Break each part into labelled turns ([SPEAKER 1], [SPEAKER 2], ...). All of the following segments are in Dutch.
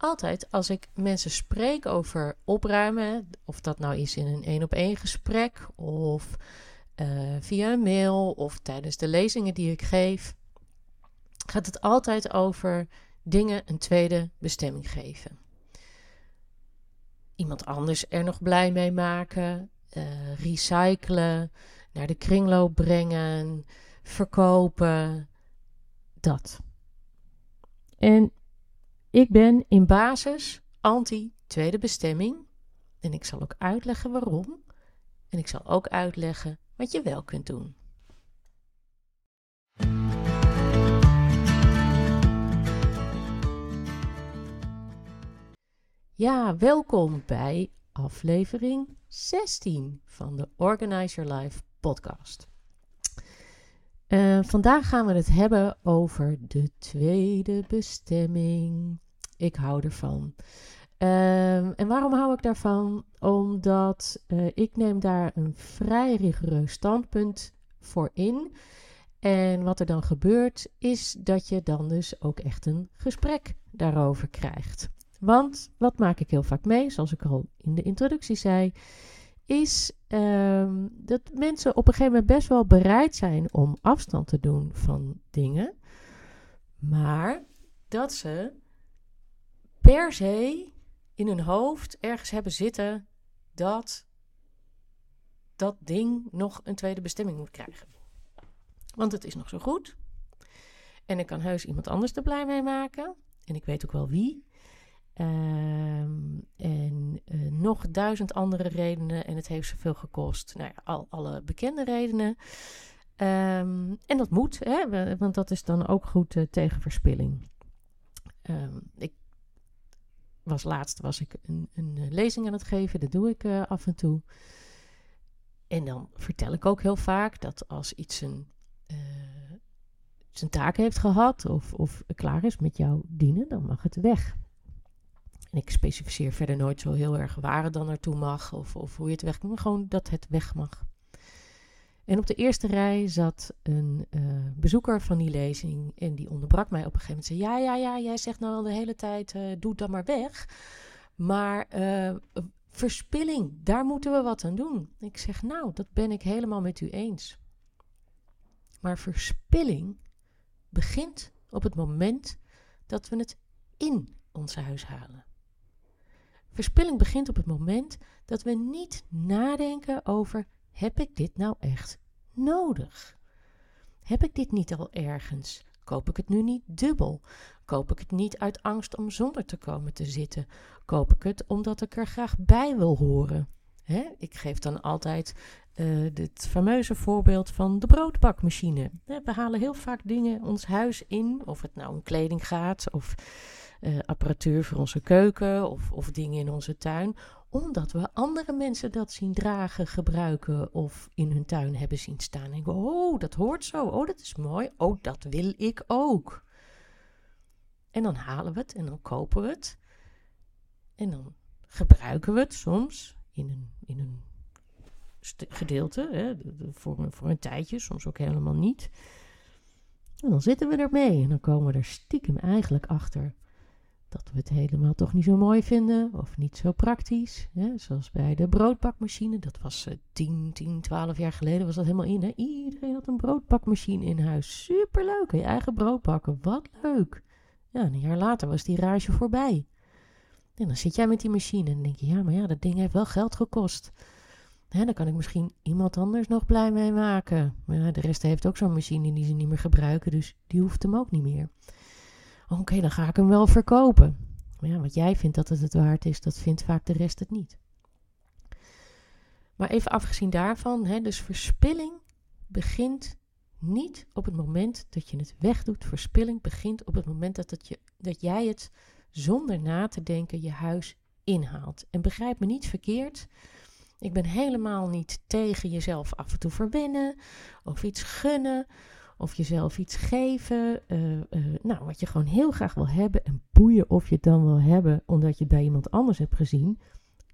[SPEAKER 1] altijd als ik mensen spreek over opruimen, of dat nou is in een één op één gesprek of uh, via een mail of tijdens de lezingen die ik geef, gaat het altijd over dingen een tweede bestemming geven. Iemand anders er nog blij mee maken, uh, recyclen, naar de kringloop brengen, verkopen, dat. En ik ben in basis anti-tweede bestemming. En ik zal ook uitleggen waarom. En ik zal ook uitleggen wat je wel kunt doen. Ja, welkom bij aflevering 16 van de Organize Your Life podcast. Uh, vandaag gaan we het hebben over de tweede bestemming. Ik hou ervan. Uh, en waarom hou ik daarvan? Omdat uh, ik neem daar een vrij rigoureus standpunt voor in. En wat er dan gebeurt, is dat je dan dus ook echt een gesprek daarover krijgt. Want wat maak ik heel vaak mee, zoals ik al in de introductie zei, is um, dat mensen op een gegeven moment best wel bereid zijn om afstand te doen van dingen, maar dat ze per se in hun hoofd ergens hebben zitten dat dat ding nog een tweede bestemming moet krijgen. Want het is nog zo goed. En ik kan heus iemand anders er blij mee maken. En ik weet ook wel wie. Um, en uh, nog duizend andere redenen. En het heeft zoveel gekost. Nou ja, al, alle bekende redenen. Um, en dat moet, hè, want dat is dan ook goed uh, tegen verspilling. Um, ik was laatst was ik een, een, eh, lezing aan het geven. Dat doe ik uh, af en toe. En dan vertel ik ook heel vaak dat als iets een, uh, zijn taak heeft gehad of, of klaar is met jouw dienen, dan mag het weg. En ik specificeer verder nooit zo heel erg waar het dan naartoe mag of, of hoe je het weg maar gewoon dat het weg mag. En op de eerste rij zat een uh, bezoeker van die lezing en die onderbrak mij op een gegeven moment. Zei, ja, ja, ja, jij zegt nou al de hele tijd, uh, doe dat maar weg. Maar uh, verspilling, daar moeten we wat aan doen. Ik zeg, nou, dat ben ik helemaal met u eens. Maar verspilling begint op het moment dat we het in ons huis halen. Verspilling begint op het moment dat we niet nadenken over heb ik dit nou echt nodig? Heb ik dit niet al ergens? Koop ik het nu niet dubbel? Koop ik het niet uit angst om zonder te komen te zitten? Koop ik het omdat ik er graag bij wil horen? Ik geef dan altijd uh, het fameuze voorbeeld van de broodbakmachine. we halen heel vaak dingen ons huis in, of het nou om kleding gaat, of uh, apparatuur voor onze keuken, of, of dingen in onze tuin, omdat we andere mensen dat zien dragen, gebruiken of in hun tuin hebben zien staan. En oh, dat hoort zo. Oh, dat is mooi. Oh, dat wil ik ook. En dan halen we het en dan kopen we het. En dan gebruiken we het soms in een, in een gedeelte, hè, voor, voor een tijdje, soms ook helemaal niet. En dan zitten we ermee en dan komen we er stiekem eigenlijk achter dat we het helemaal toch niet zo mooi vinden of niet zo praktisch. Hè? Zoals bij de broodbakmachine. Dat was uh, 10, 10, 12 jaar geleden was dat helemaal in. Hè? Iedereen had een broodbakmachine in huis. Superleuk. Je eigen brood bakken. Wat leuk. Ja, een jaar later was die rage voorbij. En dan zit jij met die machine en denk je, ja, maar ja, dat ding heeft wel geld gekost. Hè, dan kan ik misschien iemand anders nog blij mee maken. Maar ja, de rest heeft ook zo'n machine die ze niet meer gebruiken, dus die hoeft hem ook niet meer. Oké, dan ga ik hem wel verkopen. Maar ja, wat jij vindt dat het het waard is, dat vindt vaak de rest het niet. Maar even afgezien daarvan, hè, dus verspilling begint niet op het moment dat je het wegdoet. Verspilling begint op het moment dat, het je, dat jij het zonder na te denken je huis inhaalt. En begrijp me niet verkeerd. Ik ben helemaal niet tegen jezelf af en toe verwennen of iets gunnen of jezelf iets geven. Uh, uh, nou, wat je gewoon heel graag wil hebben. En boeien of je het dan wil hebben omdat je het bij iemand anders hebt gezien.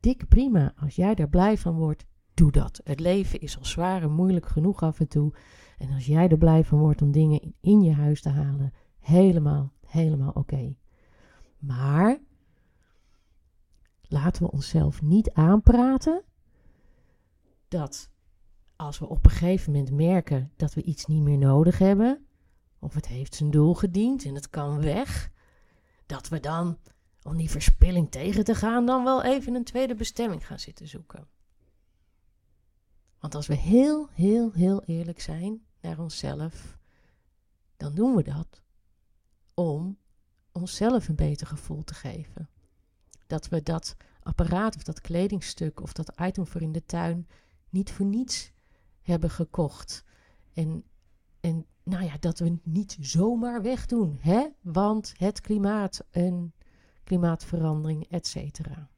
[SPEAKER 1] Dik prima. Als jij daar blij van wordt, doe dat. Het leven is al zwaar en moeilijk genoeg af en toe. En als jij er blij van wordt om dingen in, je huis te halen, helemaal, helemaal oké. Maar laten we onszelf niet aanpraten dat als we op een gegeven moment merken dat we iets niet meer nodig hebben, of het heeft zijn doel gediend en het kan weg, dat we dan, om die verspilling tegen te gaan, dan wel even een tweede bestemming gaan zitten zoeken. Want als we heel, heel, heel eerlijk zijn naar onszelf, dan doen we dat om onszelf een beter gevoel te geven. Dat we dat apparaat of dat kledingstuk of dat item voor in de tuin niet voor niets hebben gekocht. En, en nou ja, dat we het niet zomaar wegdoen, hè? Want het klimaat en klimaatverandering, et cetera.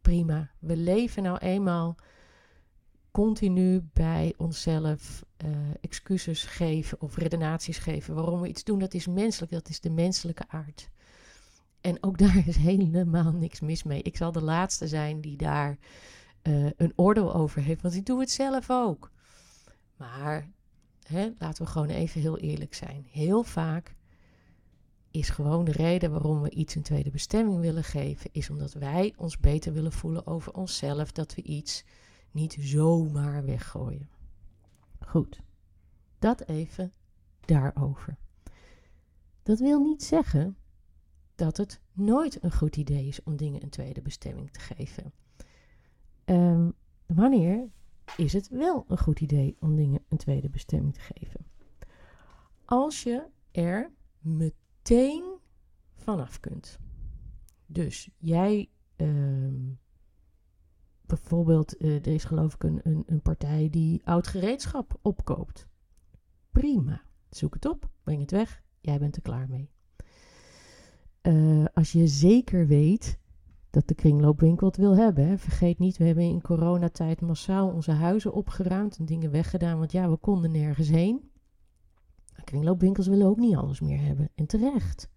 [SPEAKER 1] Prima. We leven nou eenmaal continu bij onszelf uh, excuses geven of redenaties geven waarom we iets doen. Dat is menselijk, dat is de menselijke aard. En ook daar is helemaal niks mis mee. Ik zal de laatste zijn die daar uh, een oordeel over heeft, want ik doe het zelf ook. Maar hè, laten we gewoon even heel eerlijk zijn. Heel vaak is gewoon de reden waarom we iets een tweede bestemming willen geven, is omdat wij ons beter willen voelen over onszelf, dat we iets niet zomaar weggooien. Goed, dat even daarover. Dat wil niet zeggen dat het nooit een goed idee is om dingen een tweede bestemming te geven. Um, wanneer is het wel een goed idee om dingen een tweede bestemming te geven? Als je er meteen vanaf kunt. Dus jij, uh, bijvoorbeeld, uh, er is geloof ik een, een, een partij die oud gereedschap opkoopt. Prima. Zoek het op, breng het weg, jij bent er klaar mee. Uh, als je zeker weet dat de kringloopwinkel het wil hebben. Hè. Vergeet niet, we hebben in coronatijd massaal onze huizen opgeruimd en dingen weggedaan, want ja, we konden nergens heen. Kringloopwinkels willen ook niet alles meer hebben. En terecht.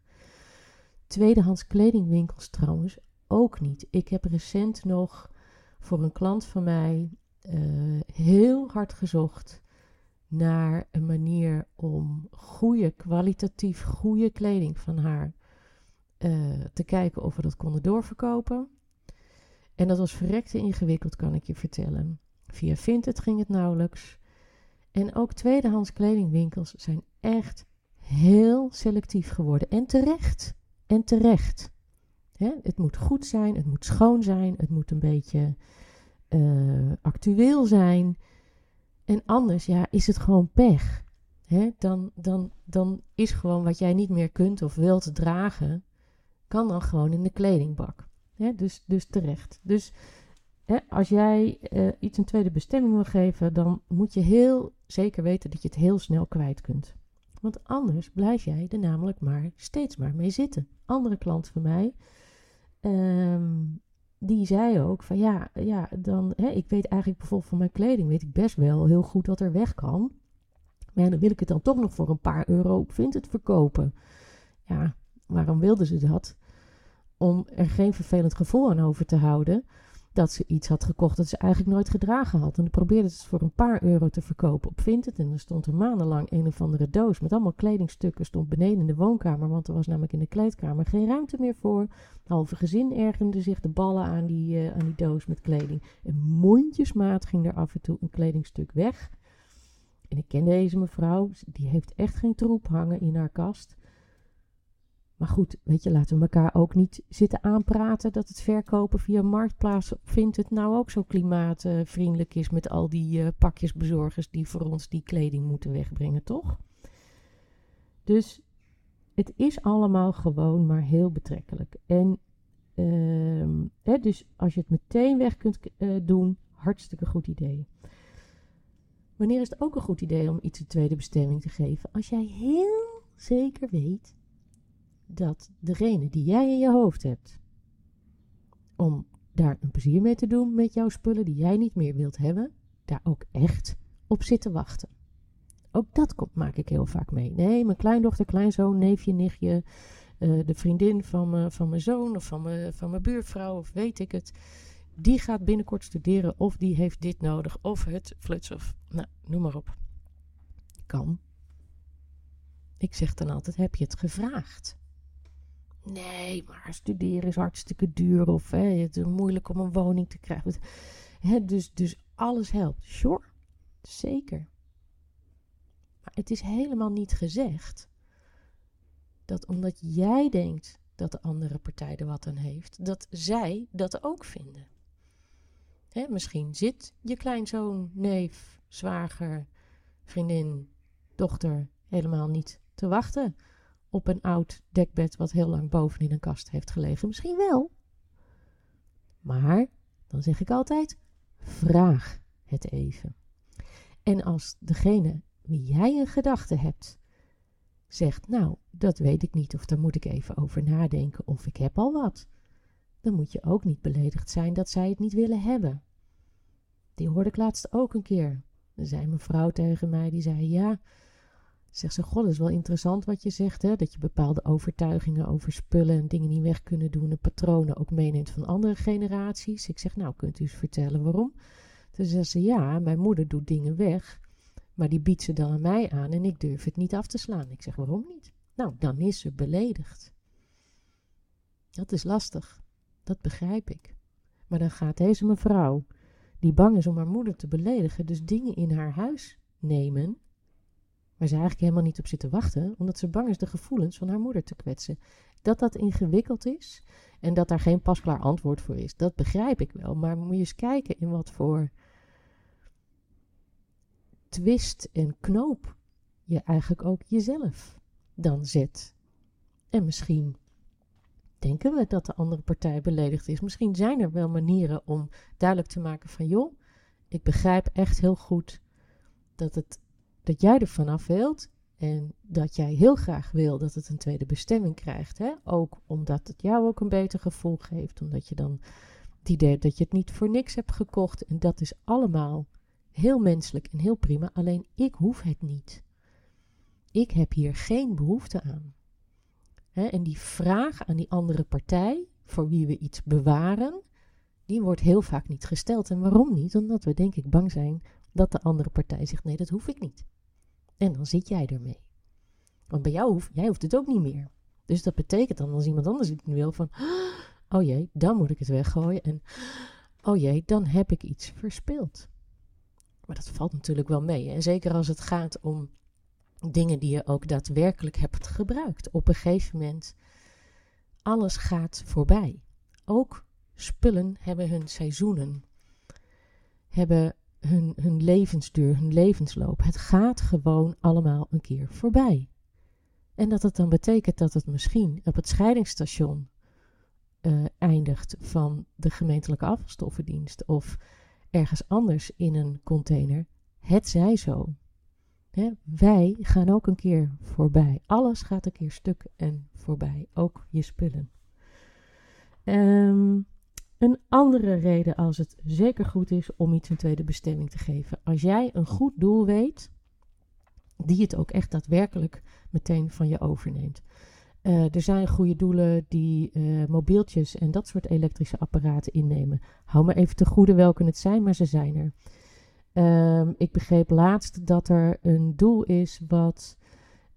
[SPEAKER 1] Tweedehands kledingwinkels trouwens ook niet. Ik heb recent nog voor een klant van mij uh, heel hard gezocht naar een manier om goede, kwalitatief goede kleding van haar uh, te kijken of we dat konden doorverkopen. En dat was verrekte ingewikkeld, kan ik je vertellen. Via Vinted ging het nauwelijks. En ook tweedehands kledingwinkels zijn echt heel selectief geworden. En terecht. En terecht. Hè? Het moet goed zijn, het moet schoon zijn, het moet een beetje uh, actueel zijn. En anders, ja, is het gewoon pech. Hè? Dan, dan, dan is gewoon wat jij niet meer kunt of wilt dragen, kan dan gewoon in de kledingbak. Dus, dus terecht. Dus als jij uh, iets een tweede bestemming wil geven, dan moet je heel zeker weten dat je het heel snel kwijt kunt. Want anders blijf jij er namelijk maar steeds maar mee zitten. Andere klant van mij, um, die zei ook van ja, ja dan, ik weet eigenlijk bijvoorbeeld van mijn kleding, weet ik best wel heel goed wat er weg kan. Maar dan wil ik het dan toch nog voor een paar euro op het verkopen. Ja, waarom wilden ze dat? Om er geen vervelend gevoel aan over te houden dat ze iets had gekocht dat ze eigenlijk nooit gedragen had. En dan probeerde ze het voor een paar euro te verkopen op Vinted. En er stond er maandenlang een of andere doos met allemaal kledingstukken. Stond beneden in de woonkamer, want er was namelijk in de kleedkamer geen ruimte meer voor. Halve gezin ergerde zich de ballen aan die, uh, aan die doos met kleding. En mondjesmaat ging er af en toe een kledingstuk weg. En ik ken deze mevrouw, die heeft echt geen troep hangen in haar kast. Maar goed, weet je, laten we elkaar ook niet zitten aanpraten dat het verkopen via Marktplaats vindt het nou ook zo klimaatvriendelijk is met al die uh, pakjesbezorgers die voor ons die kleding moeten wegbrengen, toch? Dus het is allemaal gewoon maar heel betrekkelijk. En uh, hè, dus als je het meteen weg kunt uh, doen, hartstikke goed idee. Wanneer is het ook een goed idee om iets een tweede bestemming te geven? Als jij heel zeker weet dat degene die jij in je hoofd hebt, om daar een plezier mee te doen met jouw spullen die jij niet meer wilt hebben, daar ook echt op zit te wachten. Ook dat maak ik heel vaak mee. Nee, mijn kleindochter, kleinzoon, neefje, nichtje, uh, de vriendin van, van mijn zoon of van, van mijn buurvrouw of weet ik het. Die gaat binnenkort studeren of die heeft dit nodig of het fluts of nou, noem maar op. Kan. Ik zeg dan altijd, heb je het gevraagd? Nee, maar studeren is hartstikke duur of hè, het is moeilijk om een woning te krijgen. Hè, dus, dus alles helpt. Sure, zeker. Maar het is helemaal niet gezegd dat omdat jij denkt dat de andere partij er wat aan heeft, dat zij dat ook vinden. Hè, misschien zit je kleinzoon, neef, zwager, vriendin, dochter helemaal niet te wachten op een oud dekbed wat heel lang bovenin een kast heeft gelegen. Misschien wel. Maar dan zeg ik altijd: vraag het even. En als degene wie jij een gedachte hebt zegt: Nou, dat weet ik niet, of daar moet ik even over nadenken, of ik heb al wat, dan moet je ook niet beledigd zijn dat zij het niet willen hebben. Die hoorde ik laatst ook een keer. Er zei mijn vrouw tegen mij: Die zei: Ja Zegt ze, god, is wel interessant wat je zegt, hè? dat je bepaalde overtuigingen over spullen en dingen niet weg kunnen doen en patronen ook meeneemt van andere generaties. Ik zeg, nou, kunt u eens vertellen waarom? Toen zegt ze, ja, mijn moeder doet dingen weg, maar die biedt ze dan aan mij aan en ik durf het niet af te slaan. Ik zeg, waarom niet? Nou, dan is ze beledigd. Dat is lastig, dat begrijp ik. Maar dan gaat deze mevrouw, die bang is om haar moeder te beledigen, dus dingen in haar huis nemen Waar ze eigenlijk helemaal niet op zit te wachten, omdat ze bang is de gevoelens van haar moeder te kwetsen. Dat dat ingewikkeld is en dat daar geen pasklaar antwoord voor is, dat begrijp ik wel. Maar moet je eens kijken in wat voor twist en knoop je eigenlijk ook jezelf dan zet. En misschien denken we dat de andere partij beledigd is. Misschien zijn er wel manieren om duidelijk te maken van joh, ik begrijp echt heel goed dat het dat jij er vanaf wilt en dat jij heel graag wil dat het een tweede bestemming krijgt. Hè? Ook omdat het jou ook een beter gevoel geeft, omdat je dan het idee dat je het niet voor niks hebt gekocht. En dat is allemaal heel menselijk en heel prima, alleen ik hoef het niet. Ik heb hier geen behoefte aan. En die vraag aan die andere partij, voor wie we iets bewaren, die wordt heel vaak niet gesteld. En waarom niet? Omdat we denk ik bang zijn dat de andere partij zegt: nee, dat hoef ik niet. En dan zit jij ermee. Want bij jou hoeft, jij hoeft het ook niet meer. Dus dat betekent dan als iemand anders het wil van, oh jee, dan moet ik het weggooien. En oh jee, dan heb ik iets verspeeld. Maar dat valt natuurlijk wel mee. En zeker als het gaat om dingen die je ook daadwerkelijk hebt gebruikt. Op een gegeven moment, alles gaat voorbij. Ook spullen hebben hun seizoenen. Hebben hun, hun levensduur, hun levensloop. Het gaat gewoon allemaal een keer voorbij. En dat het dan betekent dat het misschien op het scheidingsstation uh, eindigt van de gemeentelijke afvalstoffendienst of ergens anders in een container. Het zij zo. wij gaan ook een keer voorbij. Alles gaat een keer stuk en voorbij. Ook je spullen. Um, een andere reden als het zeker goed is om iets een tweede bestemming te geven. Als jij een goed doel weet, die het ook echt daadwerkelijk meteen van je overneemt. Uh, er zijn goede doelen die uh, mobieltjes en dat soort elektrische apparaten innemen. Hou me even te goede welke het zijn, maar ze zijn er. Um, ik begreep laatst dat er een doel is wat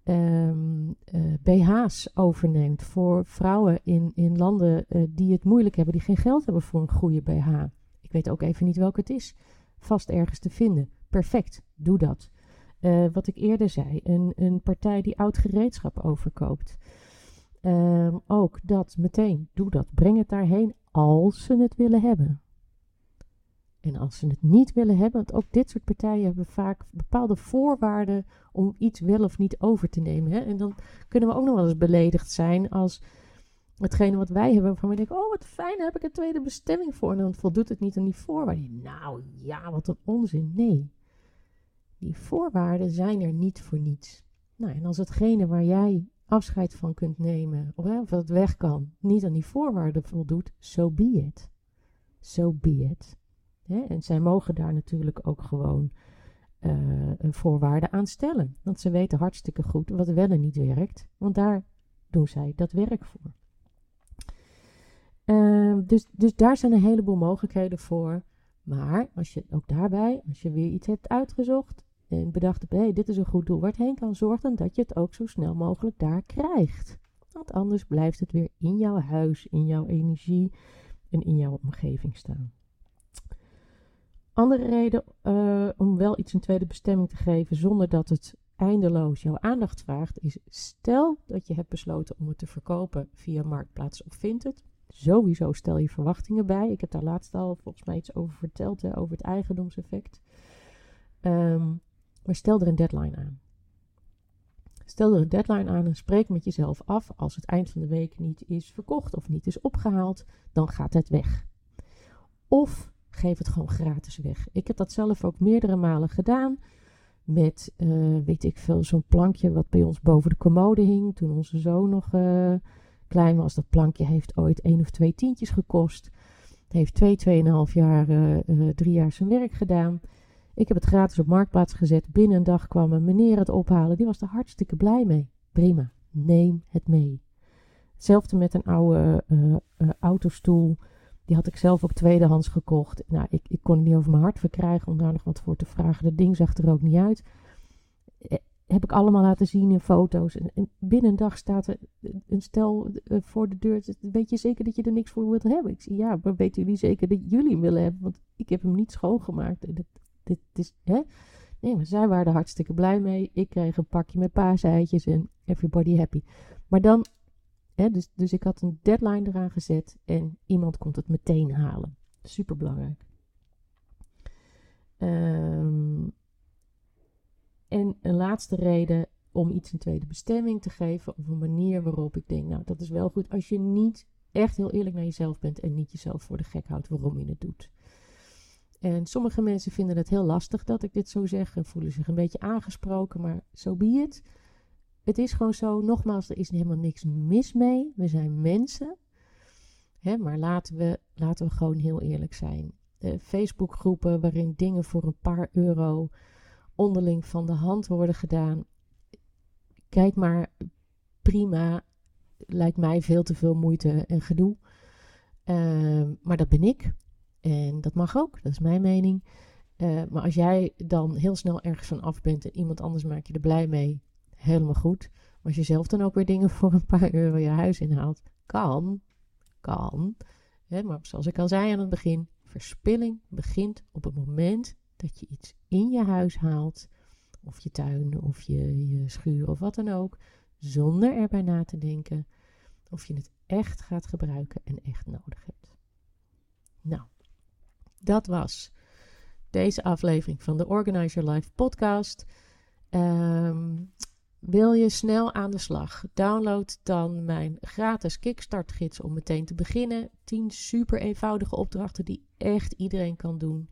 [SPEAKER 1] um, uh, BH's overneemt voor vrouwen in, in landen uh, die het moeilijk hebben, die geen geld hebben voor een goede BH. Ik weet ook even niet welke het is. Vast ergens te vinden. Perfect, doe dat. Uh, wat ik eerder zei, een, een partij die oud gereedschap overkoopt. Um, ook dat meteen, doe dat. Breng het daarheen als ze het willen hebben. En als ze het niet willen hebben, want ook dit soort partijen hebben vaak bepaalde voorwaarden om iets wel of niet over te nemen. Hè? En dan kunnen we ook nog wel eens beledigd zijn als hetgene wat wij hebben, waarvan we denken: oh wat fijn, heb ik een tweede bestemming voor. En dan voldoet het niet aan die voorwaarden. Nou ja, wat een onzin. Nee, die voorwaarden zijn er niet voor niets. Nou, en als hetgene waar jij afscheid van kunt nemen, of, hè, of weg kan, niet aan die voorwaarden voldoet, so be it. So be it. En zij mogen daar natuurlijk ook gewoon uh, een voorwaarde aan stellen. Want ze weten hartstikke goed wat wel en niet werkt. Want daar doen zij dat werk voor. Uh, dus, dus daar zijn een heleboel mogelijkheden voor. Maar als je ook daarbij, als je weer iets hebt uitgezocht en bedacht hebt, dit is een goed doel waar het heen kan, zorg dan dat je het ook zo snel mogelijk daar krijgt. Want anders blijft het weer in jouw huis, in jouw energie en in jouw omgeving staan. Andere reden uh, om wel iets een tweede bestemming te geven zonder dat het eindeloos jouw aandacht vraagt, is stel dat je hebt besloten om het te verkopen via Marktplaats of Vinted. Sowieso stel je verwachtingen bij. Ik heb daar laatst al volgens mij iets over verteld, over het eigendomseffect. Um, maar stel er een deadline aan. Stel er een deadline aan en spreek met jezelf af. Als het eind van de week niet is verkocht of niet is opgehaald, dan gaat het weg. Of geef het gewoon gratis weg. Ik heb dat zelf ook meerdere malen gedaan. Met, uh, weet ik veel, zo'n plankje wat bij ons boven de commode hing. Toen onze zoon nog uh, klein was. Dat plankje heeft ooit één of twee tientjes gekost. Het heeft twee, tweeënhalf jaar, uh, drie jaar zijn werk gedaan. Ik heb het gratis op marktplaats gezet. Binnen een dag kwam een meneer het ophalen. Die was er hartstikke blij mee. Prima, neem het mee. Hetzelfde met een oude autostoel. Die had ik zelf ook tweedehands gekocht. Nou, ik, ik kon het niet over mijn hart verkrijgen om daar nog wat voor te vragen. Dat ding zag er ook niet uit. Eh, heb ik allemaal laten zien in foto's. En, binnen een dag staat er een stel voor de deur. Weet je zeker dat je er niks voor wilt hebben? Ik zeg, ja, maar weten jullie zeker dat jullie hem willen hebben? Want ik heb hem niet schoongemaakt. En dit is, hè? Nee, maar zij waren er hartstikke blij mee. Ik kreeg een pakje met paaseitjes en everybody happy. Maar dan, dus, dus ik had een deadline eraan gezet en iemand komt het meteen halen. Super belangrijk. Ehm, en een laatste reden om iets een tweede bestemming te geven, of een manier waarop ik denk, nou dat is wel goed als je niet echt heel eerlijk naar jezelf bent en niet jezelf voor de gek houdt waarom je het doet. En sommige mensen vinden het heel lastig dat ik dit zo zeg en voelen zich een beetje aangesproken, maar zo so be. Het is gewoon zo, nogmaals, er is helemaal niks mis mee. We zijn mensen. Hè, maar laten we, laten we gewoon heel eerlijk zijn. Uh, Facebookgroepen waarin dingen voor een paar euro onderling van de hand worden gedaan. Kijk maar, prima. Lijkt mij veel te veel moeite en gedoe. Uh, maar dat ben ik. En dat mag ook, dat is mijn mening. Uh, maar als jij dan heel snel ergens van af bent en iemand anders maak je er blij mee, helemaal goed. Als je zelf dan ook weer dingen voor een paar euro je huis inhaalt, kan, kan. Hè, maar zoals ik al zei aan het begin, verspilling begint op het moment dat je iets in je huis haalt, of je tuin, of je, je schuur, of wat dan ook, zonder erbij na te denken of je het echt gaat gebruiken en echt nodig hebt. Nou, dat was deze aflevering van de Organize Your Life podcast. Um, wil je snel aan de slag? Download dan mijn gratis Kickstart gids om meteen te beginnen. 10 super eenvoudige opdrachten die echt iedereen kan doen.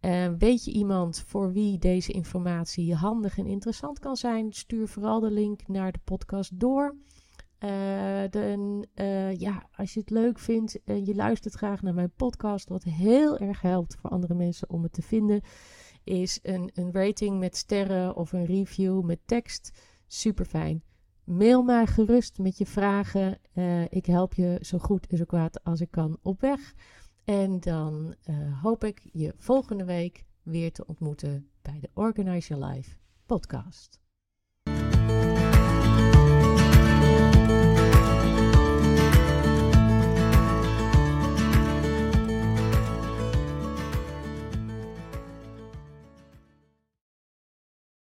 [SPEAKER 1] Uh, weet je iemand voor wie deze informatie handig en interessant kan zijn? Stuur vooral de link naar de podcast door. Uh, ja, als je het leuk vindt en je luistert graag naar mijn podcast, wat heel erg helpt voor andere mensen om het te vinden, is een, een rating met sterren of een review met tekst. Super fijn. Mail mij gerust met je vragen. Uh, ik help je zo goed en zo kwaad als ik kan op weg. En dan hoop ik je volgende week weer te ontmoeten bij de Organize Your Life podcast.